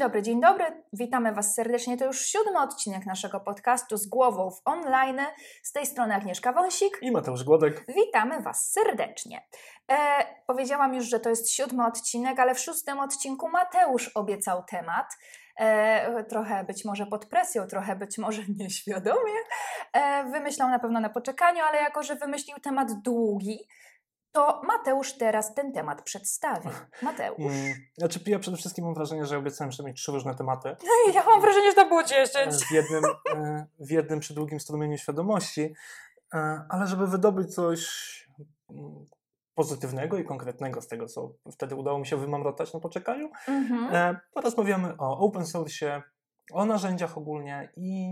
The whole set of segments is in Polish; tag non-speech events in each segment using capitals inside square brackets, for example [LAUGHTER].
dobry, dzień dobry. Witamy Was serdecznie. To już siódmy odcinek naszego podcastu z głową w online. Z tej strony Agnieszka Wąsik i Mateusz Głodek. Witamy Was serdecznie. E, powiedziałam już, że to jest siódmy odcinek, ale w szóstym odcinku Mateusz obiecał temat. E, trochę być może pod presją, trochę być może [LAUGHS] nieświadomie. E, wymyślał na pewno na poczekaniu, ale jako, że wymyślił temat długi, to Mateusz teraz ten temat przedstawi. Mateusz. Hmm. Znaczy, ja przede wszystkim mam wrażenie, że obiecałem przynajmniej trzy różne tematy. [LAUGHS] Ja mam wrażenie, że to było dziesięć. W jednym, e, w jednym przy długim strumieniu świadomości, e, ale żeby wydobyć coś mm, pozytywnego i konkretnego z tego, co wtedy udało mi się wymamrotać na poczekaniu, mhm. porozmawiamy o open source, o narzędziach ogólnie i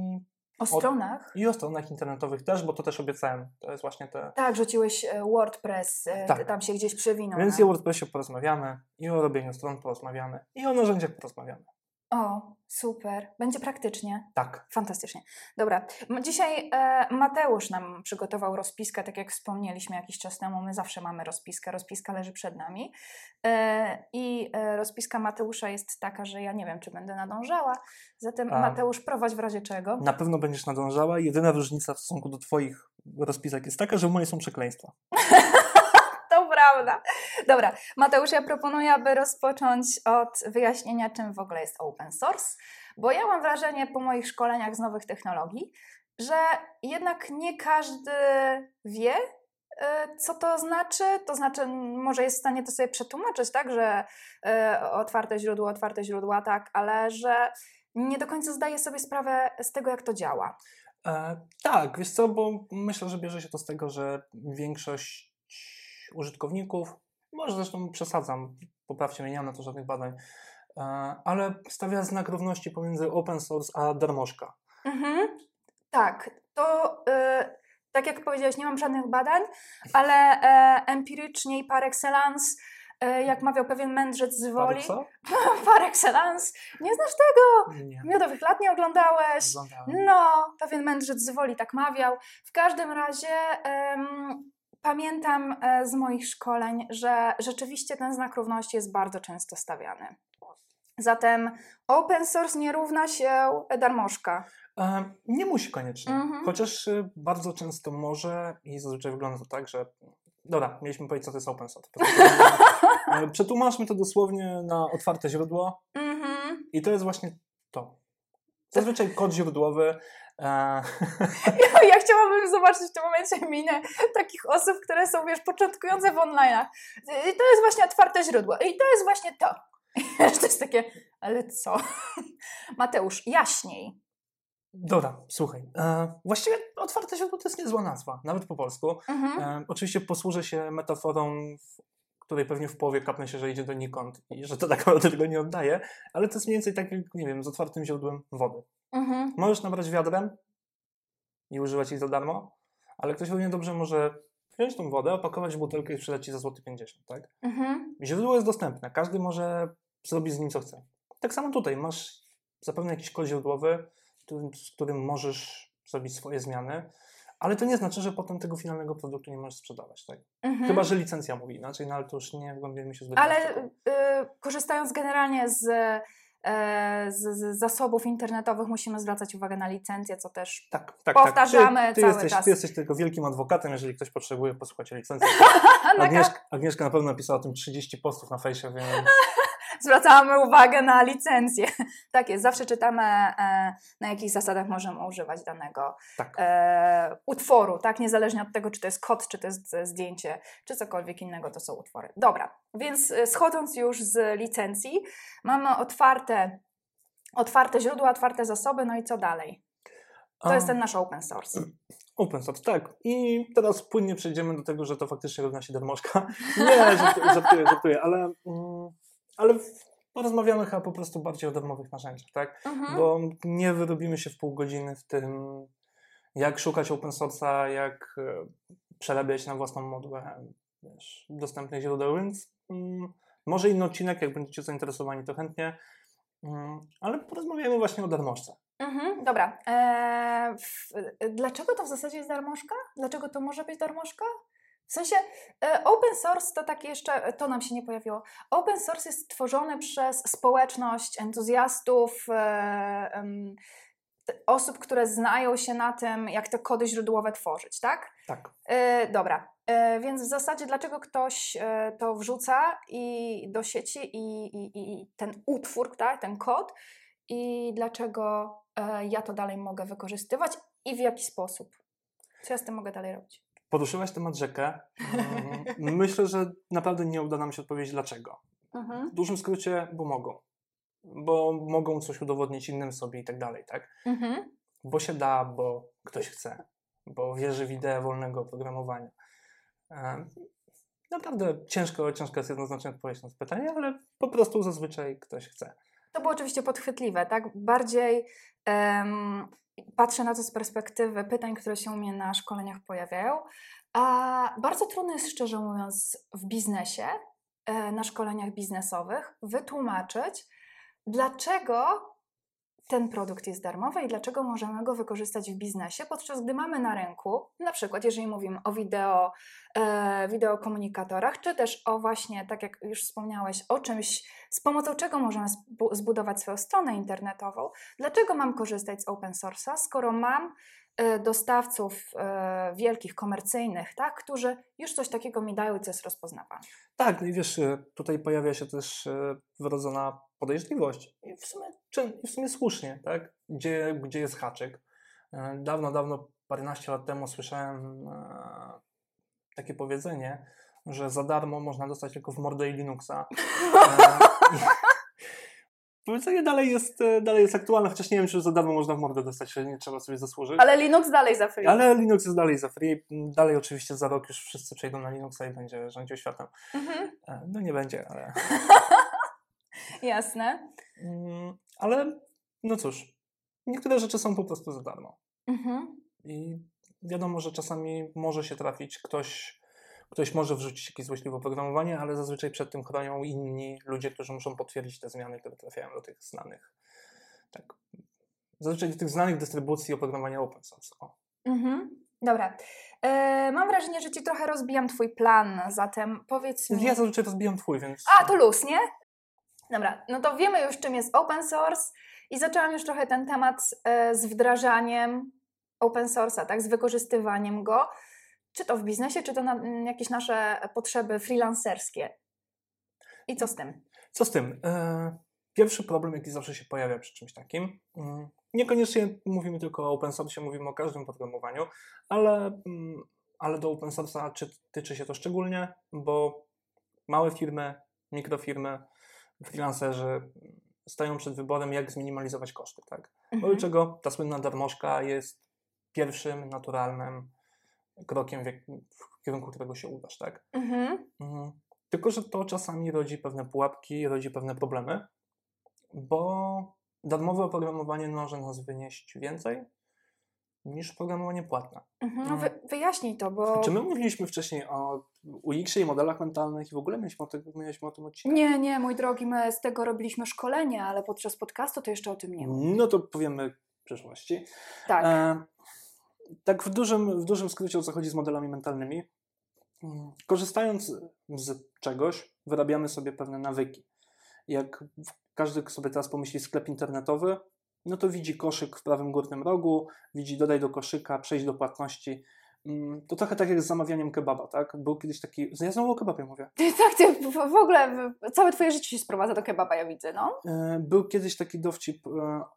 o stronach? I o stronach internetowych też, bo to też obiecałem. To jest właśnie te... Tak, rzuciłeś e, WordPress, e, tak. tam się gdzieś przewinął. Więc i o WordPressie porozmawiamy, i o robieniu stron porozmawiamy, i o narzędziach porozmawiamy. O, super. Będzie praktycznie. Tak. Fantastycznie. Dobra. Dzisiaj e, Mateusz nam przygotował rozpiskę, tak jak wspomnieliśmy jakiś czas temu. My zawsze mamy rozpiskę. Rozpiska leży przed nami. E, I e, rozpiska Mateusza jest taka, że ja nie wiem, czy będę nadążała. Zatem A, Mateusz, prowadź w razie czego. Na pewno będziesz nadążała. Jedyna różnica w stosunku do Twoich rozpisek jest taka, że moje są przekleństwa. [LAUGHS] prawda. Dobra, Mateusz, ja proponuję, aby rozpocząć od wyjaśnienia, czym w ogóle jest open source, bo ja mam wrażenie po moich szkoleniach z nowych technologii, że jednak nie każdy wie, e, co to znaczy, to znaczy może jest w stanie to sobie przetłumaczyć, tak, że e, otwarte źródło, otwarte źródła, tak, ale że nie do końca zdaje sobie sprawę z tego, jak to działa. E, tak, wiesz co, bo myślę, że bierze się to z tego, że większość użytkowników, może zresztą przesadzam, poprawcie mnie, nie mam na to żadnych badań, e, ale stawia znak równości pomiędzy open source a darmożka. Mhm. Tak, to y, tak jak powiedziałeś, nie mam żadnych badań, ale e, empirycznie i par excellence e, jak mawiał pewien mędrzec z woli. [LAUGHS] Par excellence. Nie znasz tego? Nie. Miodowych lat nie oglądałeś? Oglądałem. No, pewien mędrzec z woli tak mawiał. W każdym razie um, Pamiętam e, z moich szkoleń, że rzeczywiście ten znak równości jest bardzo często stawiany. Zatem open source nie równa się darmożka. E, nie musi koniecznie, mhm. chociaż e, bardzo często może i zazwyczaj wygląda to tak, że dobra, mieliśmy powiedzieć, co to jest open source. [LAUGHS] Przetłumaczmy to dosłownie na otwarte źródło mhm. i to jest właśnie to. Zazwyczaj kod źródłowy [LAUGHS] ja, ja, chciałabym zobaczyć w tym momencie minę takich osób, które są, wiesz, początkujące w online'ach. I to jest właśnie otwarte źródło. I to jest właśnie to. [LAUGHS] to jest takie, ale co? [LAUGHS] Mateusz, jaśniej. Dobra, słuchaj. E, właściwie otwarte źródło to jest niezła nazwa, nawet po polsku. Mhm. E, oczywiście posłużę się metaforą, której pewnie w połowie kapnę się, że idzie donikąd i że to tak naprawdę tego nie oddaje, ale to jest mniej więcej tak jak, nie wiem, z otwartym źródłem wody. Mhm. Możesz nabrać wiadrem i używać jej za darmo, ale ktoś równie dobrze może wziąć tą wodę, opakować w butelkę i sprzedać ci za złoty 50, tak? Mhm. Źródło jest dostępne, każdy może zrobić z nim co chce. Tak samo tutaj, masz zapewne jakiś kod źródłowy, z którym możesz zrobić swoje zmiany, ale to nie znaczy, że potem tego finalnego produktu nie możesz sprzedawać, tak? Mhm. Chyba, że licencja mówi inaczej, no ale to już nie wgłębiamy się zbyt Ale y, korzystając generalnie z z, z, zasobów internetowych musimy zwracać uwagę na licencję, co też tak, tak, tak. powtarzamy tak. Ty, ty cały jesteś, czas. Ty jesteś tylko wielkim adwokatem, jeżeli ktoś potrzebuje posłuchać licencji. [LAUGHS] Agnieszka, Agnieszka na pewno napisała o tym 30 postów na fejsie, więc [LAUGHS] zwracamy uwagę na licencję. [LAUGHS] tak jest, zawsze czytamy, e, na jakich zasadach możemy używać danego tak. e, utworu, tak? Niezależnie od tego, czy to jest kod, czy to jest zdjęcie, czy cokolwiek innego, to są utwory. Dobra, więc e, schodząc już z licencji, mamy otwarte, otwarte źródła, otwarte zasoby, no i co dalej? To jest ten nasz open source. [CLEARS THROAT] Open source, tak. I teraz płynnie przejdziemy do tego, że to faktycznie równa się darmożka. [LAUGHS] Nie, żartuję, żartuję ale... Mm ale porozmawiamy chyba po prostu bardziej o darmowych narzędziach, tak? Mhm. Bo nie wyrobimy się w pół godziny w tym, jak szukać open source'a, jak e, przerabiać na własną modłę wiesz, dostępnych źródeł, więc mm, może inny odcinek, jak będziecie zainteresowani, to chętnie. Mm, ale porozmawiamy właśnie o darmożce. Mhm, dobra. Eee, w, dlaczego to w zasadzie jest darmożka? Dlaczego to może być darmożka? W sensie e, open source to takie jeszcze, to nam się nie pojawiło. Open source jest tworzony przez społeczność entuzjastów, e, osób, które znają się na tym, jak te kody źródłowe tworzyć, tak? Tak. E, dobra, więc w zasadzie dlaczego ktoś to wrzuca i do sieci i, i, i ten utwór, tak, ten kod i dlaczego ja to dalej mogę wykorzystywać i w jaki sposób? Co ja z tym mogę dalej robić? Poruszyłaś temat rzekę. Mm, myślę, że naprawdę nie uda nam się odpowiedzieć dlaczego. Mhm. W dużym skrócie, bo mogą. Bo mogą coś udowodnić innym sobie i tak dalej, tak? Mhm. Bo się da, bo ktoś chce. Bo wierzy w ideę wolnego oprogramowania. Naprawdę ciężko, ciężko jest jednoznacznie odpowiedzieć na to pytanie, ale po prostu zazwyczaj ktoś chce. To było oczywiście podchwytliwe, tak? Bardziej um, patrzę na to z perspektywy pytań, które się u mnie na szkoleniach pojawiają. A bardzo trudno jest, szczerze mówiąc, w biznesie, e, na szkoleniach biznesowych, wytłumaczyć, dlaczego ten produkt jest darmowy i dlaczego możemy go wykorzystać w biznesie, podczas gdy mamy na rynku, na przykład jeżeli mówimy o wideo, e, wideokomunikatorach, czy też o właśnie, tak jak już wspomniałeś, o czymś, z pomocą czego możemy zbudować swoją stronę internetową, dlaczego mam korzystać z open source'a, skoro mam E, dostawców e, wielkich, komercyjnych, tak, którzy już coś takiego mi dają i co jest rozpoznawane. Tak, no i wiesz, e, tutaj pojawia się też wyrodzona podejrzliwość i w sumie, w sumie słusznie, tak, gdzie, gdzie jest haczyk. Dawno, dawno, paręnaście lat temu słyszałem takie powiedzenie, że za darmo można dostać tylko w mordę i Linuxa. [LAUGHS] powiedzenie dalej jest, e, dalej jest aktualne, chociaż nie wiem, czy za darmo można w mordę dostać, że nie trzeba sobie zasłużyć. Ale Linux dalej za free. Ale Linux jest dalej za free. Dalej oczywiście za rok już wszyscy przejdą na Linuxa i będzie rządził światem. Mhm. E, no nie będzie, ale... [LAUGHS] Jasne. Mm, ale no cóż, niektóre rzeczy są po prostu za darmo. Mhm. I wiadomo, że czasami może się trafić ktoś, Ktoś może wrzucić jakieś złośliwe oprogramowanie, ale zazwyczaj przed tym chronią inni ludzie, którzy muszą potwierdzić te zmiany, które trafiają do tych znanych. Tak. Zazwyczaj do tych znanych dystrybucji oprogramowania open source. Mhm. Dobra. E, mam wrażenie, że ci trochę rozbijam twój plan, zatem powiedz mi... Ja zazwyczaj rozbijam twój, więc... A, to luz, nie? Dobra, no to wiemy już, czym jest open source i zaczęłam już trochę ten temat e, z wdrażaniem open source'a, tak, z wykorzystywaniem go czy to w biznesie, czy to na mm, jakieś nasze potrzeby freelancerskie. I co z tym? Co z tym? E, pierwszy problem, jaki zawsze się pojawia przy czymś takim, mm, niekoniecznie mówimy tylko o open source, mówimy o każdym programowaniu, ale, mm, ale do open source'a tyczy się to szczególnie, bo małe firmy, mikrofirmy, freelancerzy stają przed wyborem, jak zminimalizować koszty. Tak? Mhm. czego ta słynna darmożka jest pierwszym naturalnym krokiem, w, kierunku którego się udasz, tak? Mhm. Mhm. Tylko, że to czasami rodzi pewne pułapki, rodzi pewne problemy, bo darmowe oprogramowanie może nas wynieść więcej niż programowanie płatne. Mhm, no wy, wyjaśnij to, bo... Czy my mówiliśmy wcześniej o UX-ie i modelach mentalnych i w ogóle mieliśmy o, tym, mieliśmy o tym odcinek? Nie, nie, mój drogi, my z tego robiliśmy szkolenie, ale podczas podcastu to jeszcze o tym nie No to powiemy w przyszłości. Tak. E, tak w dużym, w dużym skrócie o co chodzi z modelami mentalnymi. Korzystając z czegoś, wyrabiamy sobie pewne nawyki. Jak każdy sobie teraz pomyśli sklep internetowy, no to widzi koszyk w prawym górnym rogu, widzi dodaj do koszyka, przejść do płatności. Mm, to trochę tak jak z zamawianiem kebaba, tak? Był kiedyś taki. Ja znowu o kebabie mówię. [LAUGHS] Tak, w ogóle całe Twoje życie się sprowadza do kebaba, ja widzę, no. E, był kiedyś taki dowcip e,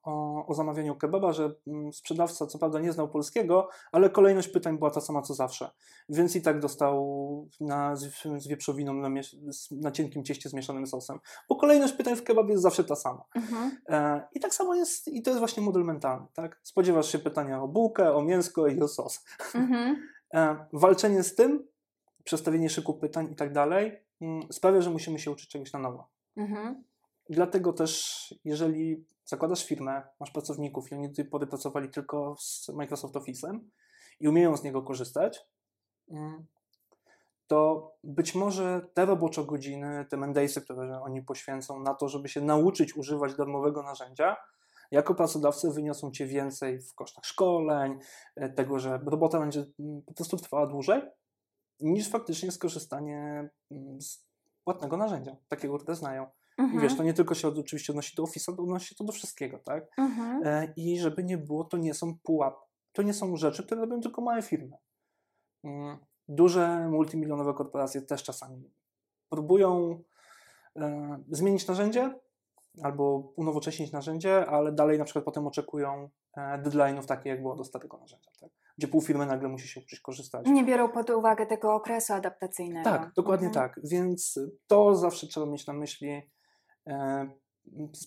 o, o zamawianiu kebaba, że mm, sprzedawca co prawda nie znał polskiego, ale kolejność pytań była ta sama co zawsze. Więc i tak dostał na, z wieprzowiną na, na cienkim cieście z mieszanym sosem. Bo kolejność pytań w kebabie jest zawsze ta sama. Mhm. E, I tak samo jest, i to jest właśnie model mentalny, tak? Spodziewasz się pytania o bułkę, o mięsko i o sos. Mhm. E, walczenie z tym, przestawienie szyku pytań i tak dalej, mm, sprawia, że musimy się uczyć czegoś na nowo. Mhm. dlatego też, jeżeli zakładasz firmę, masz pracowników i oni do tej pory pracowali tylko z Microsoft Office'em i umieją z niego korzystać, mm, to być może te robocze godziny, te Mendaysy, które oni poświęcą na to, żeby się nauczyć używać darmowego narzędzia, jako pracodawcy wyniosą Cię więcej w kosztach szkoleń, e, tego, że robota będzie mm, po prostu trwała dłużej, niż faktycznie skorzystanie mm, z płatnego narzędzia, takiego, które znają. Mhm. I wiesz, to nie tylko się oczywiście odnosi do Office'a, to odnosi się to do wszystkiego, tak? Mhm. E, I żeby nie było, to nie są pułap, to nie są rzeczy, które robią tylko małe firmy. Mm, duże, multimilionowe korporacje też czasami próbują e, zmienić narzędzie albo unowocześnić narzędzie, ale dalej na przykład potem oczekują e, deadline'ów takich, jak było do starego narzędzia, tak? gdzie pół firmy nagle musi się uczyć korzystać. Nie biorą pod uwagę tego okresu adaptacyjnego. Tak, dokładnie mhm. tak. Więc to zawsze trzeba mieć na myśli, e,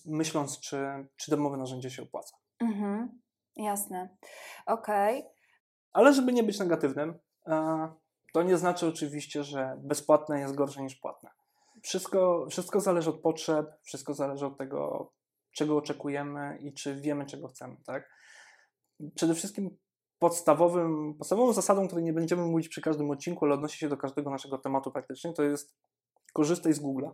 myśląc, czy, czy darmowe narzędzie się opłaca. Mhm. Jasne. Okej. Okay. Ale żeby nie być negatywnym, e, to nie znaczy oczywiście, że bezpłatne jest gorsze niż płatne. Wszystko, wszystko zależy od potrzeb, wszystko zależy od tego, czego oczekujemy i czy wiemy, czego chcemy. Tak? Przede wszystkim podstawowym, podstawową zasadą, której nie będziemy mówić przy każdym odcinku, ale odnosi się do każdego naszego tematu praktycznie, to jest korzystaj z Google'a.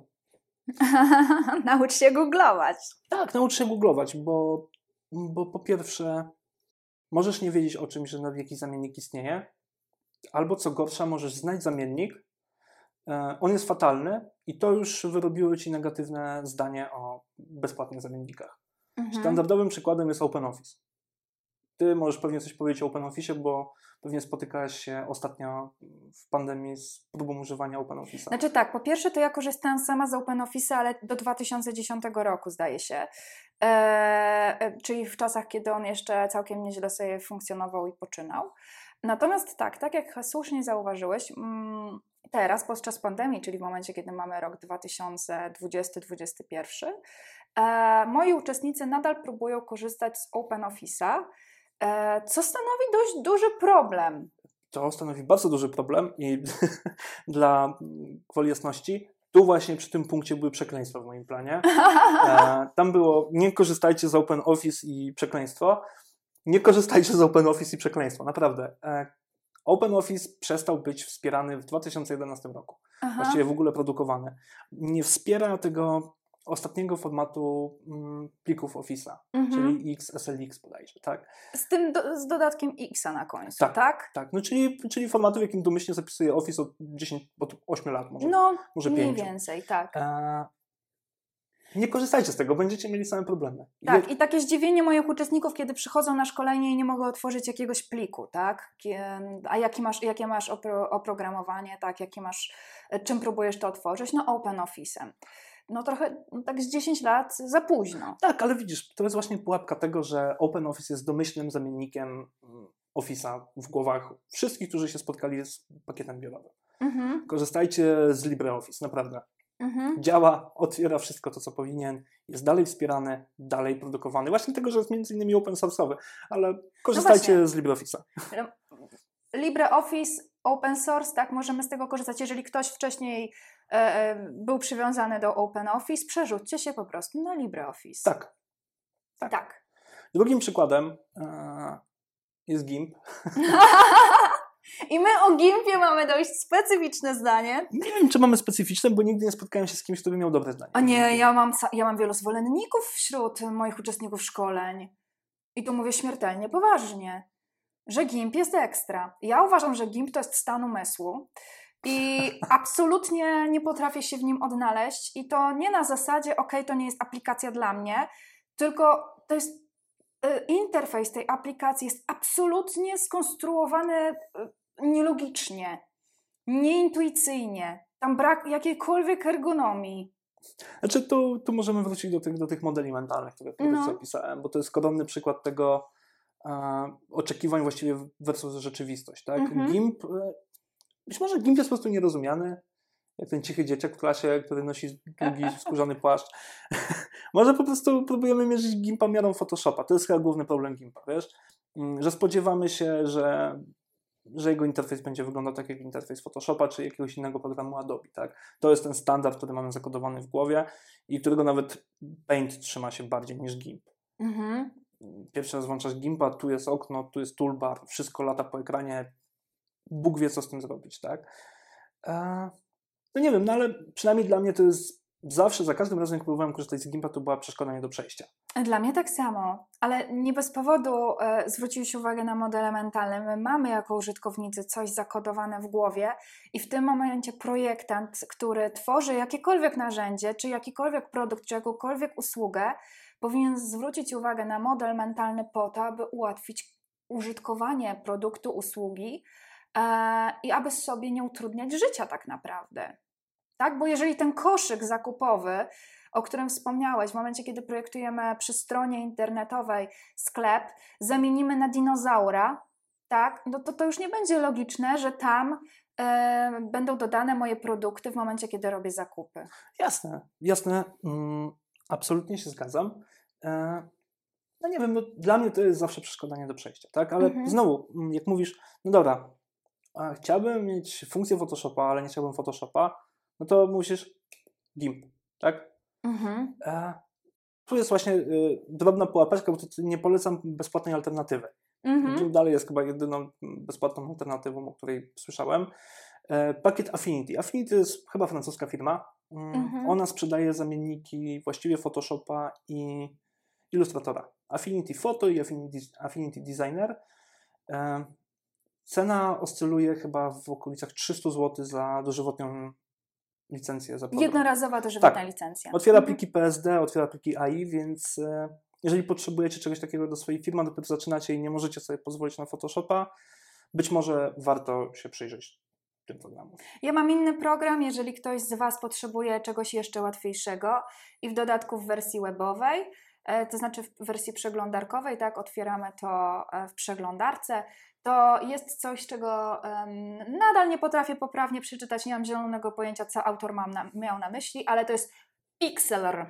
[LAUGHS] naucz się googlować. Tak, naucz się googlować, bo, bo po pierwsze możesz nie wiedzieć o czymś, że jakiś zamiennik istnieje, albo co gorsza, możesz znać zamiennik, on jest fatalny i to już wyrobiło ci negatywne zdanie o bezpłatnych zamiennikach. Mhm. Standardowym przykładem jest OpenOffice. Ty możesz pewnie coś powiedzieć o OpenOffice, bo pewnie spotykałeś się ostatnio w pandemii z próbą używania OpenOffice'a. Znaczy tak, po pierwsze to ja korzystałam sama z OpenOffice'a, ale do 2010 roku zdaje się. Eee, czyli w czasach, kiedy on jeszcze całkiem nieźle sobie funkcjonował i poczynał. Natomiast tak, tak jak słusznie zauważyłeś, mm, teraz podczas pandemii, czyli w momencie, kiedy mamy rok 2020-2021, e, moi uczestnicy nadal próbują korzystać z OpenOffice'a, e, co stanowi dość duży problem. To stanowi bardzo duży problem i [LAUGHS] dla gwoli jasności, tu właśnie przy tym punkcie były przekleństwa w moim planie. E, [LAUGHS] tam było nie korzystajcie z OpenOffice i przekleństwo, nie korzystajcie z OpenOffice i przekleństwa, naprawdę. E, OpenOffice przestał być wspierany w 2011 roku. Aha. Właściwie w ogóle produkowany. Nie wspiera tego ostatniego formatu mm, plików Office'a, mhm. czyli XSLX bodajże, tak? Z tym, do, z dodatkiem X'a na końcu, tak? Tak, tak. No, czyli, czyli formatu, w jakim domyślnie zapisuje Office od 10, od 8 lat może, no, może mniej 5. więcej, tak. E, nie korzystajcie z tego, będziecie mieli same problemy. Tak, i takie zdziwienie moich uczestników, kiedy przychodzą na szkolenie i nie mogą otworzyć jakiegoś pliku, tak? A jakie masz, jakie masz opro, oprogramowanie, tak? Jakie masz, czym próbujesz to otworzyć? No Open Office'em. No trochę no tak z 10 lat za późno. Tak, ale widzisz, to jest właśnie pułapka tego, że Open Office jest domyślnym zamiennikiem mm, Office'a w głowach wszystkich, którzy się spotkali z pakietem biurowym. Mhm. Korzystajcie z LibreOffice, naprawdę. Mhm. Działa, otwiera wszystko to, co powinien, jest dalej wspierany, dalej produkowany. Właśnie tego, że jest między innymi open source'owy, ale korzystajcie no z LibreOffice'a. LibreOffice, open source, tak, możemy z tego korzystać. Jeżeli ktoś wcześniej e, e, był przywiązany do OpenOffice, przerzućcie się po prostu na LibreOffice. Tak. Tak. tak. Drugim przykładem e, jest GIMP. [LAUGHS] I my o Gimpie mamy dość specyficzne zdanie. Nie wiem, czy mamy specyficzne, bo nigdy nie spotkałem się z kimś, kto by miał dobre zdanie. A nie, ja mam, ja mam wielu zwolenników wśród moich uczestników szkoleń. I tu mówię śmiertelnie poważnie, że GIMP jest ekstra. Ja uważam, że GIMP to jest stan umysłu. I [LAUGHS] absolutnie nie potrafię się w nim odnaleźć. I to nie na zasadzie, ok, to nie jest aplikacja dla mnie, tylko to jest y, interfejs tej aplikacji jest absolutnie skonstruowany y, nielogicznie, nieintuicyjnie. Tam brak jakiejkolwiek ergonomii. Znaczy, tu, tu możemy wrócić do tych, do tych modeli mentalnych, które no. opisałem, bo to jest podobny przykład tego e, oczekiwań właściwie versus rzeczywistość. Tak? Mhm. GIMP, e, być może GIMP jest po prostu nierozumiany, jak ten cichy dzieciak w klasie, który nosi długi, [LAUGHS] skórzany płaszcz. [LAUGHS] może po prostu próbujemy mierzyć GIMPa miarą Photoshopa. To jest chyba główny problem GIMPa, wiesz? Mm, że spodziewamy się, że że jego interfejs będzie wyglądał tak jak interfejs Photoshopa czy jakiegoś innego programu Adobe. Tak? To jest ten standard, który mamy zakodowany w głowie i którego nawet Paint trzyma się bardziej niż GIMP. Mhm. Pierwszy raz włączasz GIMPa, tu jest okno, tu jest toolbar, wszystko lata po ekranie. Bóg wie, co z tym zrobić, tak? E, no nie wiem, no ale przynajmniej dla mnie to jest zawsze, za każdym razem, jak próbowałem korzystać z Gimpa, to była przeszkoda nie do przejścia. Dla mnie tak samo, ale nie bez powodu e, zwróciłeś uwagę na modele mentalne. My mamy jako użytkownicy coś zakodowane w głowie i w tym momencie projektant, który tworzy jakiekolwiek narzędzie, czy jakikolwiek produkt, czy jakąkolwiek usługę, powinien zwrócić uwagę na model mentalny po to, aby ułatwić użytkowanie produktu, usługi e, i aby sobie nie utrudniać życia tak naprawdę. Tak? Bo jeżeli ten koszyk zakupowy, o którym wspomniałeś, w momencie, kiedy projektujemy przy stronie internetowej sklep, zamienimy na dinozaura, tak? no to to już nie będzie logiczne, że tam e, będą dodane moje produkty w momencie, kiedy robię zakupy. Jasne, jasne. Mm, absolutnie się zgadzam. E, no nie wiem, no, dla mnie to jest zawsze przeszkodanie do przejścia, tak? Ale mhm. znowu, mm, jak mówisz, no dobra, chciałbym mieć funkcję Photoshopa, ale nie chciałbym Photoshopa, no to musisz GIMP, tak? Mhm. E, tu jest właśnie y, drobna pułapeczka, bo tu nie polecam bezpłatnej alternatywy. Mhm. GIMP dalej jest chyba jedyną bezpłatną alternatywą, o której słyszałem. E, pakiet Affinity. Affinity to jest chyba francuska firma. Mm, mhm. Ona sprzedaje zamienniki właściwie Photoshopa i Illustratora. Affinity Photo i Affinity, Affinity Designer. E, cena oscyluje chyba w okolicach 300 zł za dożywotnią licencję za. Jednorazowa dożywotna tak. licencja. Otwiera mhm. pliki PSD, otwiera pliki AI, więc e, jeżeli potrzebujecie czegoś takiego do swojej firmy, dopiero zaczynacie i nie możecie sobie pozwolić na Photoshopa, być może warto się przyjrzeć tym programom. Ja mam inny program, jeżeli ktoś z Was potrzebuje czegoś jeszcze łatwiejszego i w dodatku w wersji webowej, e, to znaczy w wersji przeglądarkowej, tak, otwieramy to e, w przeglądarce, to jest coś, czego um, nadal nie potrafię poprawnie przeczytać, nie mam zielonego pojęcia, co autor na, miał na myśli, ale to jest Pixlr.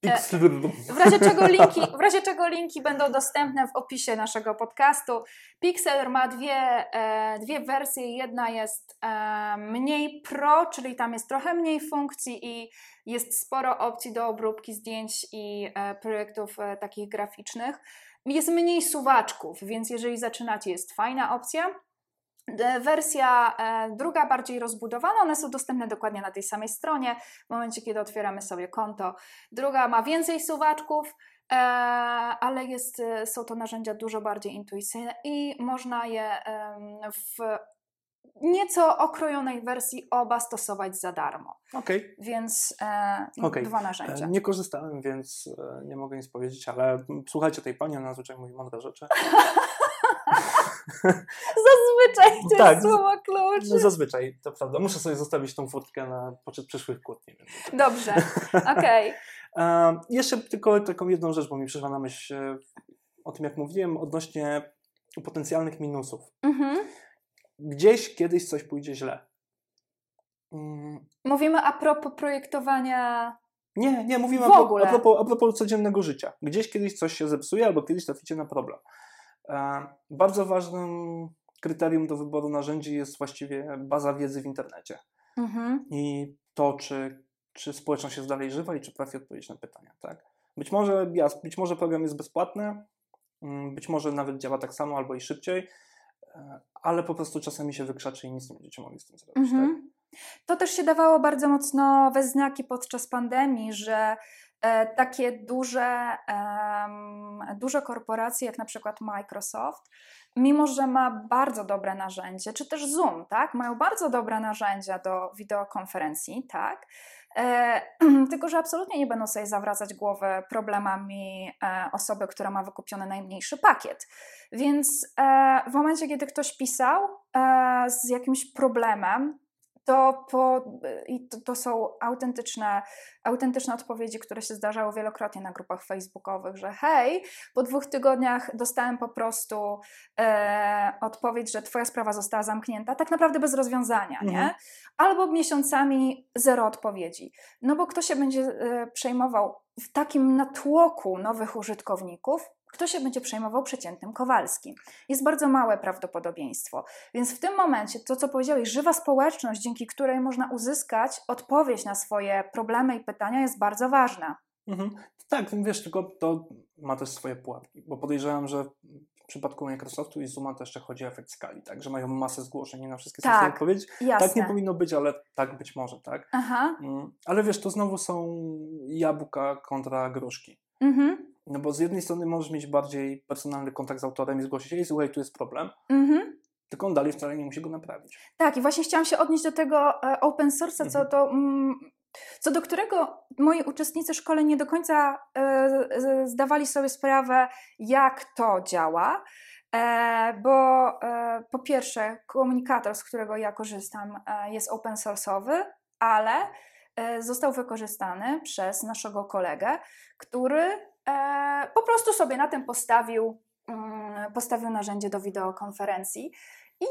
Pixlr. W razie, czego linki, w razie czego linki będą dostępne w opisie naszego podcastu. Pixlr ma dwie, e, dwie wersje. Jedna jest e, mniej pro, czyli tam jest trochę mniej funkcji i jest sporo opcji do obróbki zdjęć i e, projektów e, takich graficznych. Jest mniej suwaczków, więc jeżeli zaczynacie, jest fajna opcja. E, wersja e, druga, bardziej rozbudowana, one są dostępne dokładnie na tej samej stronie w momencie, kiedy otwieramy sobie konto. Druga ma więcej suwaczków, e, ale jest, są to narzędzia dużo bardziej intuicyjne i można je w nieco okrojonej wersji oba stosować za darmo. Okay. Więc e, okay. dwa narzędzia. Nie korzystałem, więc e, nie mogę nic powiedzieć, ale słuchajcie tej pani, ona zazwyczaj mówi mądre rzeczy. [LAUGHS] zazwyczaj [LAUGHS] to tak, jest słowo klucz. No zazwyczaj, to prawda. Muszę sobie zostawić tą furtkę na poczet przyszłych kłótni. Dobrze, [LAUGHS] okej. Okay. E, jeszcze tylko taką jedną rzecz, bo mi przyszła na myśl e, o tym, jak mówiłem, odnośnie potencjalnych minusów. Mhm gdzieś kiedyś coś pójdzie źle. Mm. Mówimy a propos projektowania. Nie, nie, mówimy a, propos, a, propos, a propos codziennego życia. Gdzieś kiedyś coś się zepsuje, albo kiedyś traficie na problem. E, bardzo ważnym kryterium do wyboru narzędzi jest właściwie baza wiedzy w internecie. Mhm. I to, czy, czy społeczność jest dalej żywa i czy potrafi odpowiedzieć na pytania. Tak? Być, może, być może program jest bezpłatny, mm, być może nawet działa tak samo albo i szybciej, ale po prostu czasami się wykrzaczy i nic nie będziecie mogli z tym zrobić. Tak? Mhm. To też się dawało bardzo mocno we znaki podczas pandemii, że e, takie duże, duże korporacje, jak na przykład Microsoft, mimo że ma bardzo dobre narzędzie, czy też Zoom, tak, mają bardzo dobre narzędzia do wideokonferencji, tak, E, [CLEARS THROAT] tylko, że absolutnie nie będą sobie zawracać głowy problemami e, osoby, która ma wykupiony najmniejszy pakiet. Więc e, w momencie, kiedy ktoś pisał e, z jakimś problemem, to, po, i to, to, są autentyczne, autentyczne odpowiedzi, które się zdarzały wielokrotnie na grupach facebookowych, że hej, po dwóch tygodniach dostałem po prostu e, odpowiedź, że twoja sprawa została zamknięta, tak naprawdę bez rozwiązania, mhm. nie? Albo miesiącami zero odpowiedzi. No bo kto się będzie e, przejmował w takim natłoku nowych użytkowników, kto się będzie przejmował przeciętnym Kowalskim. Jest bardzo małe prawdopodobieństwo. Więc w tym momencie to, co powiedziałeś, żywa społeczność, dzięki której można uzyskać odpowiedź na swoje problemy i pytania, jest bardzo ważna. Mhm. Tak, wiesz, tylko to ma też swoje pułapki, bo podejrzewam, że w przypadku Microsoftu i Zooma to jeszcze chodzi o efekt skali, tak, że mają masę zgłoszeń i na wszystkie tak, są odpowiedź. Tak nie powinno być, ale tak być może, tak. Aha. Mm, ale wiesz, to znowu są jabłka kontra gruszki. Mhm. No bo z jednej strony możesz mieć bardziej personalny kontakt z autorem i zgłosić, ej, słuchaj, tu jest problem, mhm. tylko on dalej wcale nie musi go naprawić. Tak, i właśnie chciałam się odnieść do tego e, open source'a, co mhm. to... Mm, co do którego moi uczestnicy szkoleń nie do końca e, zdawali sobie sprawę, jak to działa, e, bo po pierwsze, komunikator, z którego ja korzystam, jest open source'owy, ale został wykorzystany przez naszego kolegę, który po prostu sobie na tym postawił, mm, postawił narzędzie do wideokonferencji i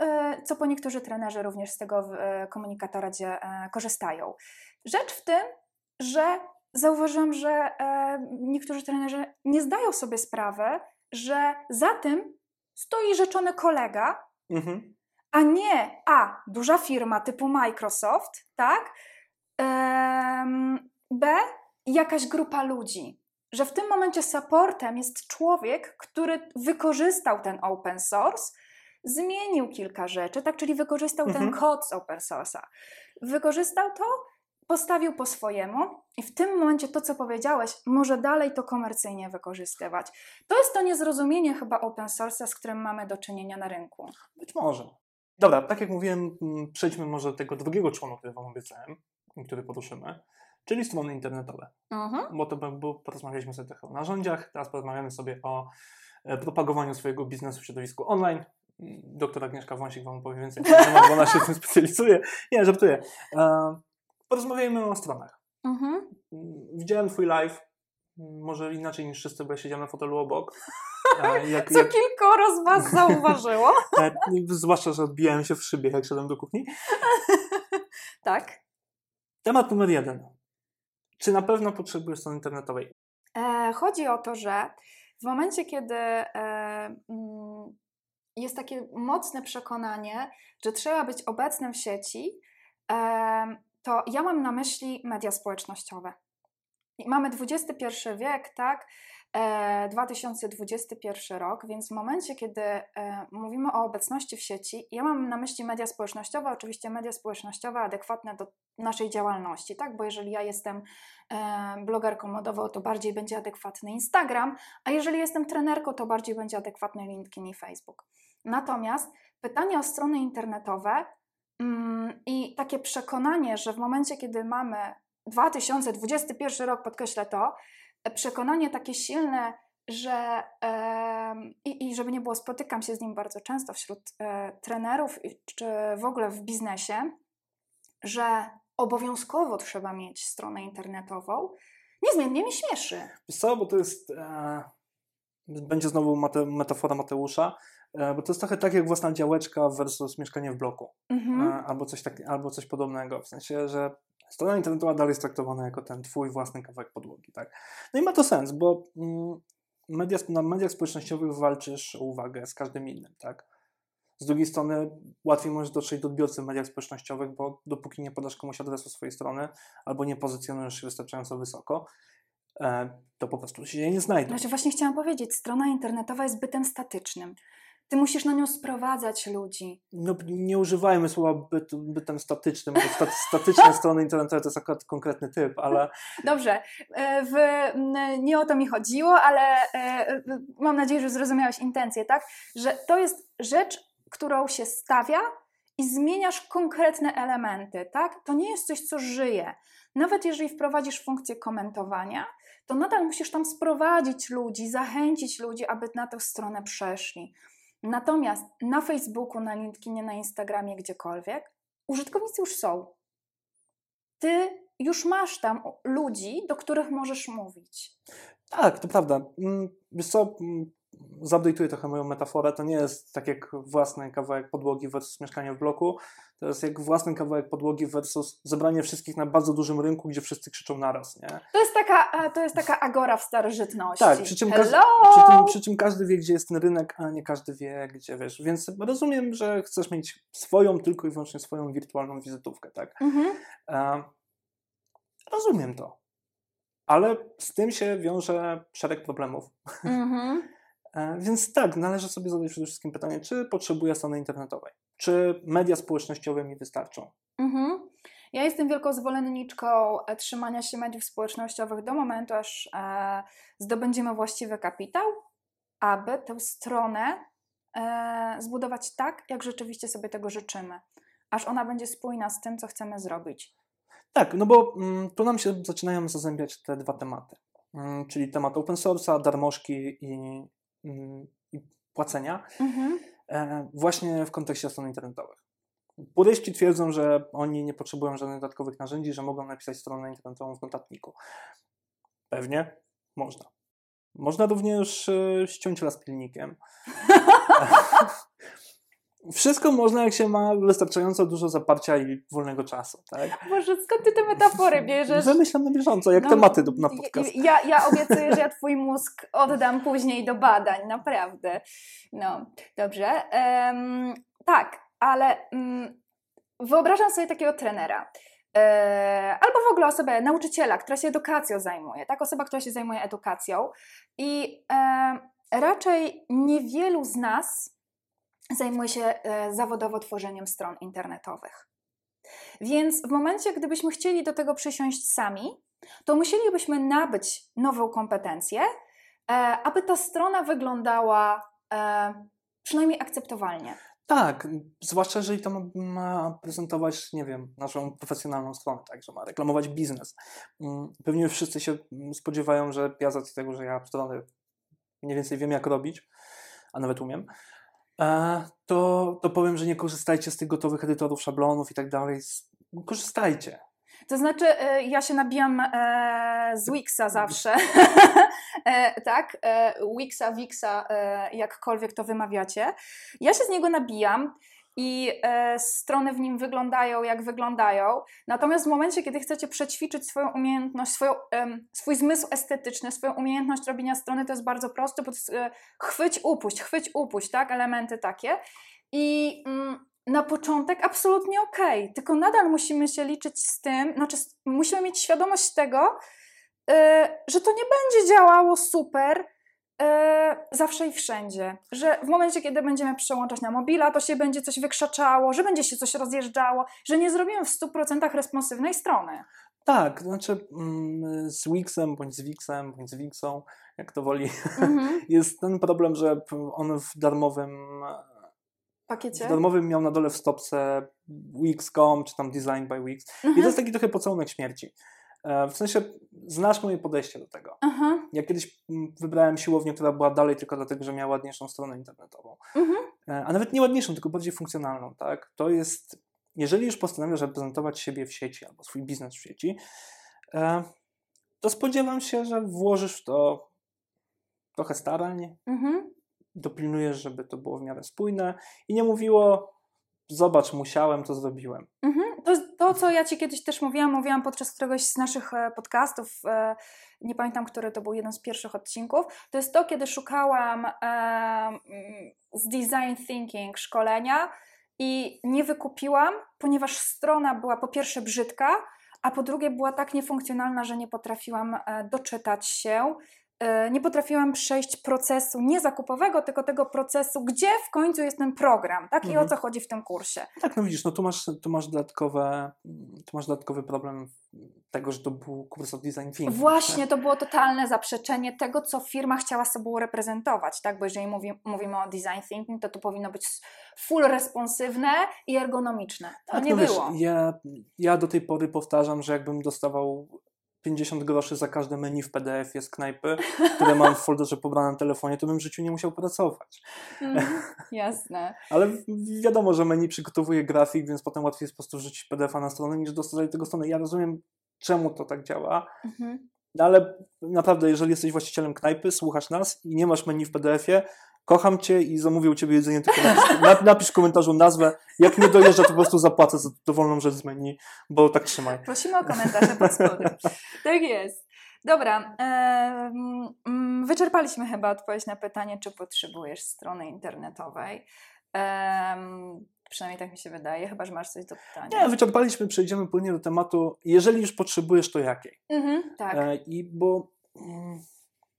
E, co po niektórzy trenerzy również z tego e, komunikatora gdzie e, korzystają. Rzecz w tym, że zauważyłam, że niektórzy trenerzy nie zdają sobie sprawy, że za tym stoi rzeczony kolega, mhm. a nie a duża firma typu Microsoft, tak? B jakaś grupa ludzi. Że w tym momencie supportem jest człowiek, który wykorzystał ten open source zmienił kilka rzeczy, tak, czyli wykorzystał mhm. ten kod z open source'a. Wykorzystał to, postawił po swojemu i w tym momencie to, co powiedziałeś, może dalej to komercyjnie wykorzystywać. To jest to niezrozumienie chyba open source'a, z którym mamy do czynienia na rynku. Być może. Dobra, tak jak mówiłem, mm, przejdźmy może do tego drugiego członu, który Wam obiecałem, który poruszymy, czyli strony internetowe. Mhm. Bo to bo porozmawialiśmy sobie trochę o narzędziach, teraz porozmawiamy sobie o e, propagowaniu swojego biznesu w środowisku online, doktor Agnieszka Wąsik Wam powie więcej na temat, bo ona się tym specjalizuje. Nie, żartuję. E, porozmawiajmy o stronach. Mhm. Widziałem Twój live, może inaczej niż wszyscy, bo ja siedziałem na fotelu obok. Jak, Co jak... kilkoro z Was zauważyło. [LAUGHS] E, zwłaszcza, że odbijałem się w szybie, jak szedłem do kuchni. [LAUGHS] tak. Temat numer jeden. Czy na pewno potrzebujesz strony internetowej? E, chodzi o to, że w momencie, kiedy e, mm, jest takie mocne przekonanie, że trzeba być obecnym w sieci, to ja mam na myśli media społecznościowe. Mamy XXI wiek, tak? 2021 e, rok, więc w momencie, kiedy e, mówimy o obecności w sieci, ja mam na myśli media społecznościowe, oczywiście media społecznościowe adekwatne do naszej działalności, tak? Bo jeżeli ja jestem e, blogerką modową, to bardziej będzie adekwatny Instagram, a jeżeli jestem trenerką, to bardziej będzie adekwatny LinkedIn i Facebook. Natomiast pytanie o strony internetowe mm, i takie przekonanie, że w momencie, kiedy mamy 2021 rok, podkreślę to, przekonanie takie silne, że i, i, żeby nie było, spotykam się z nim bardzo często wśród e, trenerów czy w ogóle w biznesie, że obowiązkowo trzeba mieć stronę internetową, niezmiennie mi śmieszy. Co, bo to jest, e, będzie znowu mate, metafora Mateusza, e, bo to jest trochę tak jak własna działeczka versus mieszkanie w bloku, mhm. e, albo, coś tak, albo coś podobnego, w sensie, że strona internetowa dalej jest traktowana jako ten twój własny kawałek podłogi, tak? No i ma to sens, bo mm, media, na mediach społecznościowych walczysz o uwagę z każdym innym, tak? Z drugiej strony łatwiej możesz dotrzeć do odbiorcy w mediach społecznościowych, bo dopóki nie podasz komuś adresu swojej strony albo nie pozycjonujesz się wystarczająco wysoko, e, to po prostu się nie znajdą. Znaczy właśnie chciałam powiedzieć, strona internetowa jest bytem statycznym. Ty musisz na nią sprowadzać ludzi. No, nie używajmy słowa byt, bytem statycznym, bo statyczne strony internetowe to jest akurat konkretny typ, ale... Dobrze, e, w, nie o to mi chodziło, ale e, mam nadzieję, że zrozumiałeś intencję, tak? Że to jest rzecz, którą się stawia i zmieniasz konkretne elementy, tak? To nie jest coś, co żyje. Nawet jeżeli wprowadzisz funkcję komentowania, to nadal musisz tam sprowadzić ludzi, zachęcić ludzi, aby na tę stronę przeszli. Natomiast na Facebooku, na LinkedInie, na Instagramie, gdziekolwiek, użytkownicy już są. Ty już masz tam ludzi, do których możesz mówić. Tak, to prawda. Mm, wiesz co, mm, Zupdate'uję trochę moją metaforę. To nie jest tak jak własny kawałek podłogi versus mieszkanie w bloku. To jest jak własny kawałek podłogi versus zebranie wszystkich na bardzo dużym rynku, gdzie wszyscy krzyczą naraz, nie? To jest taka, to jest taka agora w starożytności. Tak, przy czym, każdy, przy, przy czym każdy wie, gdzie jest ten rynek, a nie każdy wie, gdzie wiesz. Więc rozumiem, że chcesz mieć swoją, tylko i wyłącznie swoją wirtualną wizytówkę, tak? Mhm. E, rozumiem to. Ale z tym się wiąże szereg problemów. Mhm. E, więc tak, należy sobie zadać przede wszystkim pytanie, czy potrzebuję strony internetowej? Czy media społecznościowe mi wystarczą? Mhm. Ja jestem wielką zwolenniczką e, trzymania się mediów społecznościowych do momentu, aż e, zdobędziemy właściwy kapitał, aby tę stronę e, zbudować tak, jak rzeczywiście sobie tego życzymy, aż ona będzie spójna z tym, co chcemy zrobić. Tak, no bo mm, tu nam się zaczynają zazębiać te dwa tematy, mm, czyli temat open source'a, darmożki i, i płacenia, mhm. e, właśnie w kontekście stron internetowych. Puryści twierdzą, że oni nie potrzebują żadnych dodatkowych narzędzi, że mogą napisać stronę internetową w notatniku. Pewnie można. Można również e, ściąć las pilnikiem. [LAUGHS] [LAUGHS] Wszystko można, jak się ma wystarczająco dużo zaparcia i wolnego czasu, tak? Boże, skąd ty te metafory bierzesz? Wymyślam na bieżąco, jak no, tematy na podcast. Ja, ja obiecuję, że ja twój mózg oddam później do badań, naprawdę. No, dobrze. Um, tak, ale um, wyobrażam sobie takiego trenera. E, albo w ogóle osobę, nauczyciela, która się edukacją zajmuje, tak? Osoba, która się zajmuje edukacją. I e, raczej niewielu z nas zajmuje się e, zawodowo tworzeniem stron internetowych. Więc w momencie, gdybyśmy chcieli do tego przysiąść sami, to musielibyśmy nabyć nową kompetencję, e, aby ta strona wyglądała e, przynajmniej akceptowalnie. Tak, zwłaszcza jeżeli to ma, ma, prezentować, nie wiem, naszą profesjonalną stronę, tak, że ma reklamować biznes. Mm, pewnie wszyscy się spodziewają, że ja z tego, że ja strony mniej więcej wiem jak robić, a nawet umiem, to, to powiem, że nie korzystajcie z tych gotowych edytorów, szablonów i tak dalej. Korzystajcie. To znaczy, e, ja się nabijam e, z Wixa zawsze. [LAUGHS] E, tak, Wixa, Wixa, jakkolwiek to wymawiacie. Ja się z niego nabijam i e, strony w nim wyglądają jak wyglądają. Natomiast w momencie, kiedy chcecie przećwiczyć swoją umiejętność, swoją, e, swój zmysł estetyczny, swoją umiejętność robienia strony, to jest bardzo proste, bo e, chwyć, upuść, chwyć, upuść, tak? Elementy takie. I mm, na początek absolutnie ok, tylko nadal musimy się liczyć z tym, znaczy musimy mieć świadomość tego, e, że to nie będzie działało super, E, zawsze i wszędzie. Że w momencie, kiedy będziemy przełączać na mobila, to się będzie coś wykrzaczało, że będzie się coś rozjeżdżało, że nie zrobimy w 100% responsywnej strony. Tak, znaczy mm, z Wixem, bądź z Wixem, bądź z Wixą, jak to woli, mm-hmm. [LAUGHS] jest ten problem, że on w darmowym pakiecie. W darmowym miał na dole w stopce Wix.com, czy tam Design by Wix. I to mhm. jest taki trochę pocałunek śmierci. E, w sensie znasz moje podejście do tego. Aha. Ja kiedyś mm, wybrałem siłownię, która była dalej tylko dlatego, że miała ładniejszą stronę internetową. Mhm. E, a nawet nie ładniejszą, tylko bardziej funkcjonalną. Tak? To jest, jeżeli już postanawiasz reprezentować siebie w sieci albo swój biznes w sieci, e, to spodziewam się, że włożysz w to trochę starań, mhm. dopilnujesz, żeby to było w miarę spójne i nie mówiło zobacz, musiałem, to zrobiłem. Mhm. To, co ja Ci kiedyś też mówiłam, mówiłam podczas któregoś z naszych e, podcastów, e, nie pamiętam, który to był jeden z pierwszych odcinków, to jest to, kiedy szukałam e, z design thinking szkolenia i nie wykupiłam, ponieważ strona była po pierwsze brzydka, a po drugie była tak niefunkcjonalna, że nie potrafiłam doczytać się nie potrafiłam przejść procesu nie zakupowego, tylko tego procesu, gdzie w końcu jest ten program, tak? I mhm. o co chodzi w tym kursie. Tak, no widzisz, no tu masz, tu masz, dodatkowe, tu masz dodatkowy problem tego, że to był kurs of design thinking. Właśnie, tak? to było totalne zaprzeczenie tego, co firma chciała sobą reprezentować, tak? Bo jeżeli mówi, mówimy o design thinking, to to powinno być full responsywne i ergonomiczne. To tak, nie no było. Wiesz, ja, ja do tej pory powtarzam, że jakbym dostawał 50 groszy za każde menu w PDF-ie z knajpy, które mam w folderze pobrane na telefonie, to bym w życiu nie musiał pracować. Mm, jasne. [LAUGHS] Ale wiadomo, że menu przygotowuje grafik, więc potem łatwiej jest po prostu wrzucić PDF-a na stronę niż dostać tego strony. Ja rozumiem, czemu to tak działa. Mhm. Ale naprawdę, jeżeli jesteś właścicielem knajpy, słuchasz nas i nie masz menu w PDF-ie, kocham cię i zamówię u ciebie jedzenie, tylko napisz, [LAUGHS] napisz w komentarzu nazwę. Jak nie dojeżdża, to po prostu zapłacę za dowolną rzecz z menu, bo tak trzymaj. Prosimy o komentarze pod spodem. [LAUGHS] Tak jest. Dobra, e, wyczerpaliśmy chyba odpowiedź na pytanie, czy potrzebujesz strony internetowej. Przynajmniej tak mi się wydaje, chyba że masz coś do pytania. Nie, wyczerpaliśmy, przejdziemy płynnie do tematu. Jeżeli już potrzebujesz, to jakiej? Mhm, tak. E, I bo mm,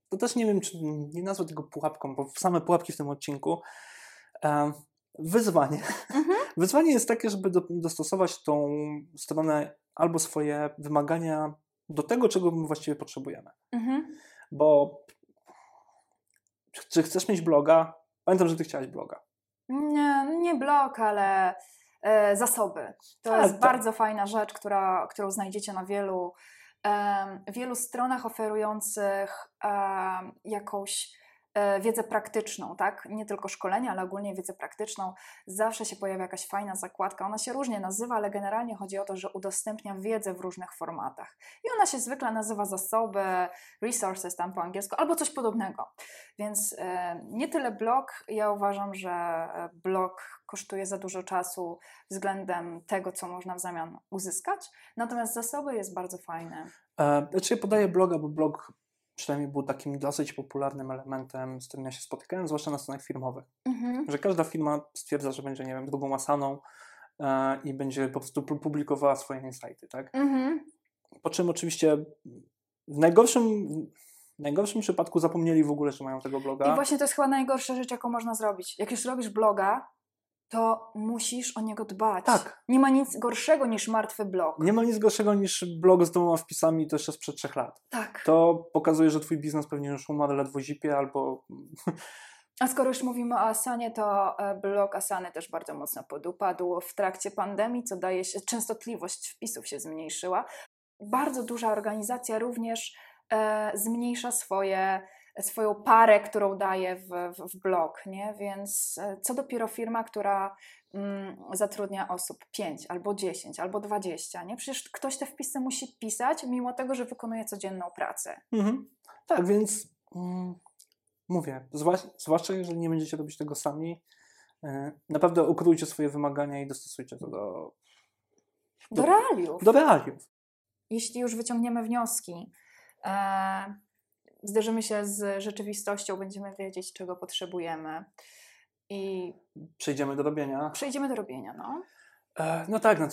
to też nie wiem, czy nie nazwę tego pułapką, bo same pułapki w tym odcinku. E, wyzwanie. Mhm. [LAUGHS] Wyzwanie jest takie, żeby do, dostosować tą stronę albo swoje wymagania do tego, czego my właściwie potrzebujemy. Mhm. Bo czy chcesz mieć bloga? Pamiętam, że ty chciałaś bloga. Nie, nie blog, ale e, zasoby. To tak, jest tak. bardzo fajna rzecz, która, którą znajdziecie na wielu, wielu stronach oferujących jakąś wiedzę praktyczną, tak? Nie tylko szkolenia, ale ogólnie wiedzę praktyczną. Zawsze się pojawia jakaś fajna zakładka. Ona się różnie nazywa, ale generalnie chodzi o to, że udostępnia wiedzę w różnych formatach. I ona się zwykle nazywa zasoby, resources tam po angielsku, albo coś podobnego. Więc e, nie tyle blog. Ja uważam, że e, blog kosztuje za dużo czasu względem tego, co można w zamian uzyskać. Natomiast zasoby jest bardzo fajne. E, znaczy podaję bloga, bo blog przynajmniej był takim dosyć popularnym elementem, z którym ja się spotykałem, zwłaszcza na stronach firmowych. Mhm. Że każda firma stwierdza, że będzie, nie wiem, drugą Asaną e, i będzie po prostu publikowała swoje insighty, tak? Mhm. Po czym oczywiście w najgorszym, w najgorszym przypadku zapomnieli w ogóle, że mają tego bloga. I właśnie to jest chyba najgorsza rzecz, jaką można zrobić. Jak już robisz bloga, to musisz o niego dbać. Tak. Nie ma nic gorszego niż martwy blog. Nie ma nic gorszego niż blog z dwoma wpisami to jeszcze sprzed trzech lat. Tak. To pokazuje, że twój biznes pewnie już umarł ledwo zipie albo... A skoro już mówimy o Asanie, to e, blog Asany też bardzo mocno podupadł w trakcie pandemii, co daje się, częstotliwość wpisów się zmniejszyła. Bardzo duża organizacja również e, zmniejsza swoje swoją parę, którą daje w, w, w blog, nie? Więc e, co dopiero firma, która mm, zatrudnia osób 5 albo 10 albo 20, nie? Przecież ktoś te wpisy musi pisać, mimo tego, że wykonuje codzienną pracę. Mhm. Tak, więc mm, mówię, zwłaszcza jeżeli nie będziecie robić tego sami, yy, naprawdę ukrójcie swoje wymagania i dostosujcie to do, do, do realiów. Do realiów. Jeśli już wyciągniemy wnioski, e, zderzymy się z rzeczywistością, będziemy wiedzieć, czego potrzebujemy. I przejdziemy do robienia. Przejdziemy do robienia, no. E, no tak, no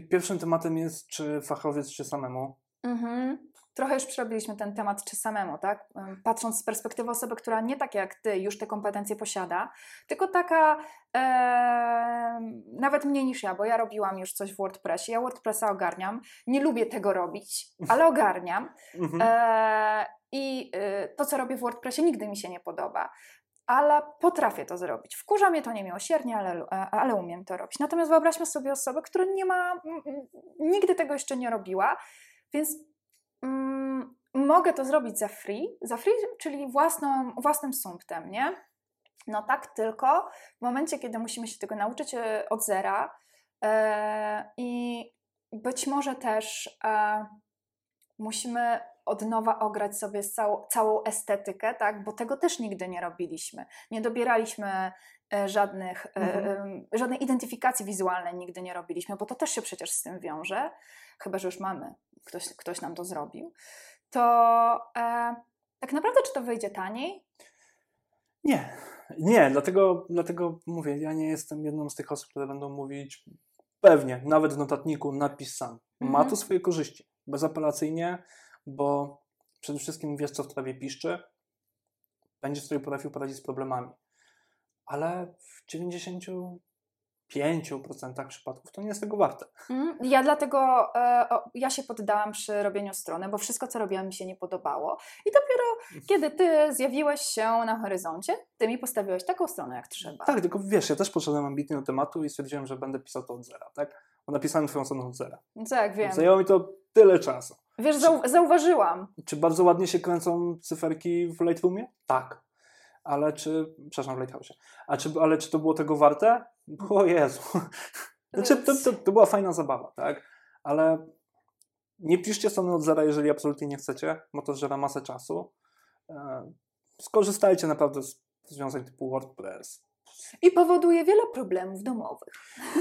pierwszym tematem jest, czy fachowiec, czy samemu. Mhm. Trochę już przerobiliśmy ten temat, czy samemu, tak? Patrząc z perspektywy osoby, która nie tak jak ty już te kompetencje posiada, tylko taka e, nawet mniej niż ja, bo ja robiłam już coś w WordPressie. Ja WordPressa ogarniam. Nie lubię tego robić, ale ogarniam. [LAUGHS] Mhm. E, i y, to, co robię w WordPressie, nigdy mi się nie podoba, ale potrafię to zrobić. Wkurza mnie to niemiłosiernie, ale, e, ale umiem to robić. Natomiast wyobraźmy sobie osobę, która nie ma, nigdy tego jeszcze nie robiła, więc mm, mogę to zrobić za free, za free, czyli własną, własnym sumptem, nie? No tak, tylko w momencie, kiedy musimy się tego nauczyć e, od zera e, i być może też e, musimy od nowa ograć sobie całą, całą estetykę, tak? bo tego też nigdy nie robiliśmy. Nie dobieraliśmy e, żadnych, e, mhm. żadnej identyfikacji wizualnej nigdy nie robiliśmy, bo to też się przecież z tym wiąże, chyba że już mamy, ktoś, ktoś nam to zrobił. To e, tak naprawdę, czy to wyjdzie taniej? Nie, nie, dlatego, dlatego mówię, ja nie jestem jedną z tych osób, które będą mówić pewnie, nawet w notatniku napis sam. Ma to mhm. swoje korzyści. Bezapelacyjnie bo przede wszystkim wiesz, co w trawie piszczy, będziesz sobie potrafił poradzić z problemami. Ale w 95% przypadków to nie jest tego warte. Mm, ja dlatego e, ja się poddałam przy robieniu strony, bo wszystko, co robiłam, mi się nie podobało. I dopiero kiedy ty zjawiłeś się na horyzoncie, ty mi postawiłeś taką stronę, jak trzeba. Tak, tylko wiesz, ja też poszedłem ambitnie do tematu i stwierdziłem, że będę pisał to od zera, tak? Bo napisałem twoją stronę od zera. Tak, wiem. Zajęło mi to tyle czasu. Wiesz, zau zauważyłam. Czy bardzo ładnie się kręcą cyferki w Lightroomie? Tak. Ale czy, przepraszam, w Lighthouse'ie. A czy, ale czy to było tego warte? O Jezu. Znaczy, to, to, to była fajna zabawa, tak? Ale nie piszcie strony od zera, jeżeli absolutnie nie chcecie, bo to żera masę czasu. E, skorzystajcie naprawdę z rozwiązań typu WordPress. I powoduje wiele problemów domowych.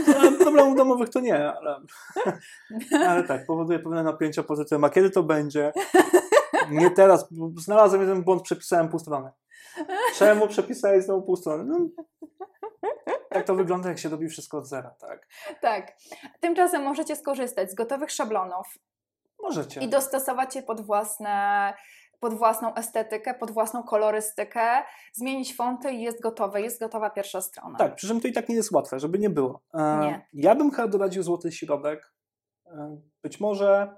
No, problemów domowych to nie, ale, [LAUGHS] ale tak, powoduje pewne napięcia poza tym, a kiedy to będzie? Nie teraz, znalazłem jeden błąd, przepisałem pół strony. Czemu przepisałeś znowu pół strony? No, tak to wygląda, jak się robi wszystko od zera, tak? Tak. Tymczasem możecie skorzystać z gotowych szablonów. Możecie. I dostosować je pod własne pod własną estetykę, pod własną kolorystykę, zmienić fonty i jest gotowe, jest gotowa pierwsza strona. Tak, przy czym to i tak nie jest łatwe, żeby nie było. E, nie. Ja bym chyba doradził złoty środek. E, być może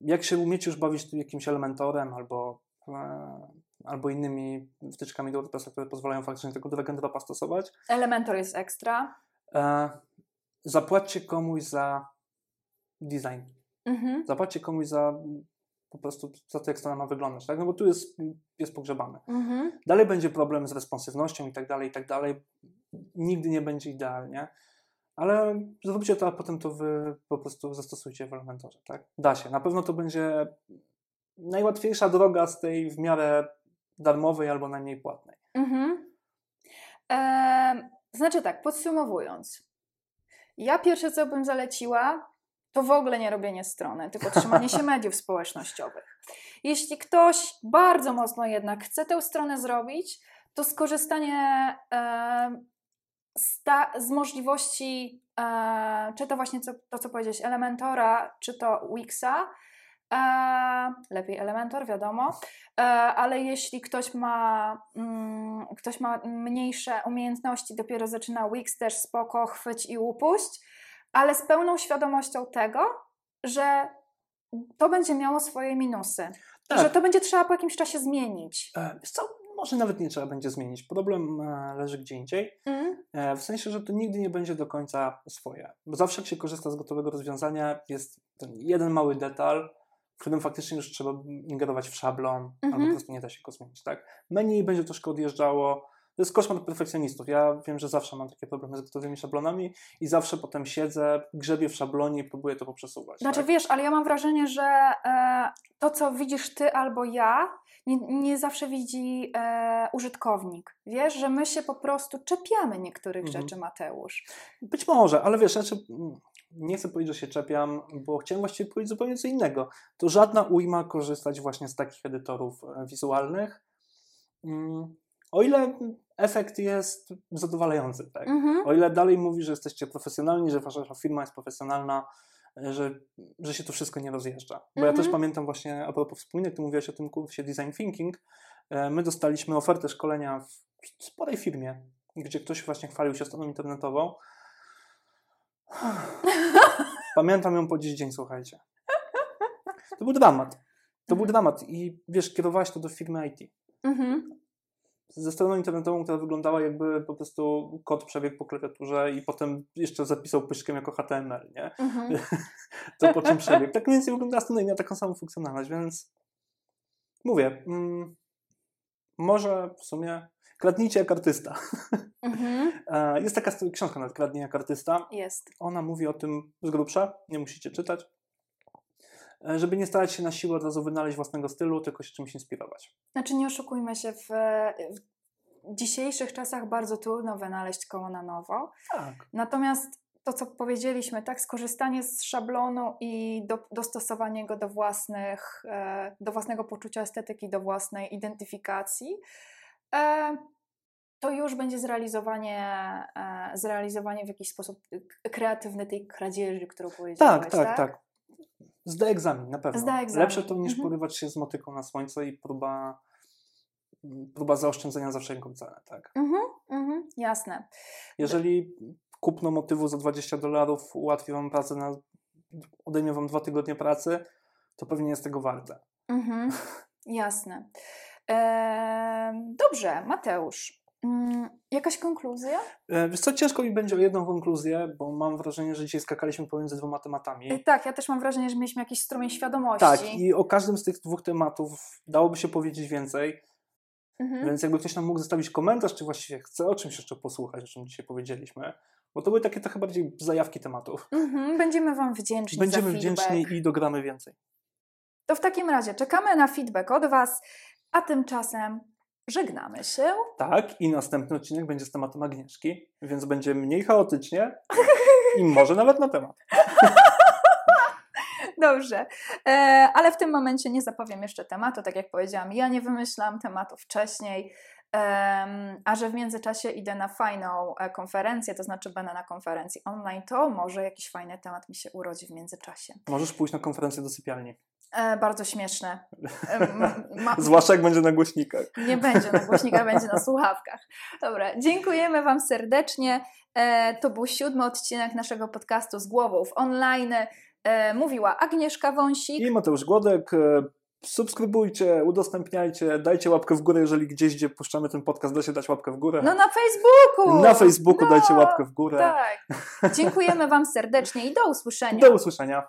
jak się umiecie już bawić jakimś elementorem albo, e, albo innymi wtyczkami do WordPressa, które pozwalają faktycznie tego drag stosować. Elementor jest ekstra. Zapłaćcie komuś za design. Mhm. Zapłaćcie komuś za po prostu za to, jak strona ma wyglądać, tak? No bo tu jest, jest pogrzebane. Mhm. Dalej będzie problem z responsywnością i tak dalej, i tak dalej. Nigdy nie będzie idealnie, ale zróbcie to, a potem to wy po prostu zastosujcie w Elementorze, tak? Da się. Na pewno to będzie najłatwiejsza droga z tej w miarę darmowej albo najmniej płatnej. Mhm. Eee, znaczy tak, podsumowując. Ja pierwsze, co bym zaleciła, to w ogóle nie robienie strony, tylko trzymanie się [LAUGHS] mediów społecznościowych. Jeśli ktoś bardzo mocno jednak chce tę stronę zrobić, to skorzystanie e, z możliwości, e, czy to właśnie co, to, co powiedziałeś, Elementora, czy to Wixa, e, lepiej Elementor, wiadomo, e, ale jeśli ktoś ma, mm, ktoś ma mniejsze umiejętności, dopiero zaczyna Wix, też spoko, chwyć i upuść, ale z pełną świadomością tego, że to będzie miało swoje minusy. Tak. Że to będzie trzeba po jakimś czasie zmienić. E, co, może nawet nie trzeba będzie zmienić. Problem e, leży gdzie indziej. Mm. E, w sensie, że to nigdy nie będzie do końca swoje. Bo zawsze jak się korzysta z gotowego rozwiązania, jest ten jeden mały detal, w którym faktycznie już trzeba ingerować w szablon, mm -hmm. albo mhm. po prostu nie da się go zmienić. Tak? Menu będzie troszkę odjeżdżało, to jest koszmar perfekcjonistów. Ja wiem, że zawsze mam takie problemy z gotowymi szablonami i zawsze potem siedzę, grzebię w szablonie i próbuję to poprzesuwać. Znaczy tak? wiesz, ale ja mam wrażenie, że e, to, co widzisz ty albo ja, nie, nie zawsze widzi e, użytkownik. Wiesz, że my się po prostu czepiamy niektórych mhm. rzeczy, Mateusz. Być może, ale wiesz, znaczy, nie chcę powiedzieć, że się czepiam, bo chciałem właściwie powiedzieć zupełnie co innego. To żadna ujma korzystać właśnie z takich edytorów e, wizualnych. Mm, o ile efekt jest zadowalający, tak? Mhm. O ile dalej mówi, że jesteście profesjonalni, że wasza firma jest profesjonalna, że, że się to wszystko nie rozjeżdża. Bo mhm. ja też mhm. pamiętam właśnie, a propos wspominek, ty mówiłaś o tym kursie Design Thinking, e, my dostaliśmy ofertę szkolenia w sporej firmie, gdzie ktoś właśnie chwalił się stroną internetową. [LAUGHS] Pamiętam ją po dziś dzień, słuchajcie. To był dramat. To był mhm. dramat i wiesz, kierowałaś to do firmy IT. Mhm ze stroną internetową, która wyglądała jakby po prostu kod przebiegł po klawiaturze i potem jeszcze zapisał pyszkiem jako HTML, nie? Mhm. [LAUGHS] to po czym przebiegł. Tak mniej więcej wyglądała strona i miała taką samą funkcjonalność, więc mówię, mm, może w sumie kradnijcie jak artysta. [LAUGHS] Mhm. Jest taka książka nawet, Kradnij jak artysta. Jest. Ona mówi o tym z grubsza, nie musicie czytać. E, żeby nie starać się na siłę od razu wynaleźć własnego stylu, tylko się czymś inspirować. Znaczy nie oszukujmy się, w, w dzisiejszych czasach bardzo trudno wynaleźć koło na nowo. Tak. Natomiast to, co powiedzieliśmy, tak, skorzystanie z szablonu i do, dostosowanie go do własnych, e, do własnego poczucia estetyki, do własnej identyfikacji, e, to już będzie zrealizowanie, zrealizowanie w jakiś sposób kreatywny tej kradzieży, którą powiedziałeś. Tak, tak, tak. tak. Zda egzamin, na pewno. Zda egzamin. Lepsze to niż mhm. porywać się z motyką na słońce i próba, próba zaoszczędzenia za wszelką cenę, tak? Mhm, mhm, jasne. Jeżeli kupno motywu za 20 dolarów ułatwi Wam pracę, na, odejmie Wam dwa tygodnie pracy, to pewnie jest tego warte. Mhm, [LAUGHS] jasne. Eee, dobrze, Mateusz. Mm, jakaś konkluzja? E, wiesz co, ciężko mi będzie o jedną konkluzję, bo mam wrażenie, że dzisiaj skakaliśmy pomiędzy dwoma tematami. E, tak, ja też mam wrażenie, że mieliśmy jakiś strumień świadomości. Tak, i o każdym z tych dwóch tematów dałoby się powiedzieć więcej. Mhm. Więc jakby ktoś nam mógł zostawić komentarz, czy właściwie chce o czymś jeszcze posłuchać, o czym dzisiaj powiedzieliśmy, Bo to były takie trochę bardziej zajawki tematów. Mhm, będziemy Wam wdzięczni Będziemy wdzięczni i dogramy więcej. To w takim razie czekamy na feedback od Was, a tymczasem żegnamy się. Tak, i następny odcinek będzie z tematem Agnieszki, więc będzie mniej chaotycznie i [LAUGHS] może nawet na temat. [LAUGHS] Dobrze, e, ale w tym momencie nie zapowiem jeszcze tematu, tak jak powiedziałam, ja nie wymyślam tematów wcześniej, a że w międzyczasie idę na fajną e, konferencję, to znaczy będę na konferencji online, to może jakiś fajny temat mi się urodzi w międzyczasie. Możesz pójść na konferencję do sypialni. E, bardzo śmieszne. Ma... [LAUGHS] Zwłaszcza jak będzie na głośnikach. Nie będzie na głośnikach, będzie na słuchawkach. Dobra, dziękujemy Wam serdecznie. E, to był siódmy odcinek naszego podcastu z głową w online. E, mówiła Agnieszka Wąsik i Mateusz Głodek. E, subskrybujcie, udostępniajcie, dajcie łapkę w górę, jeżeli gdzieś, gdzie puszczamy ten podcast, da się dać łapkę w górę. No na Facebooku! Na Facebooku no, dajcie łapkę w górę. Tak. Dziękujemy Wam serdecznie i do usłyszenia. Do usłyszenia.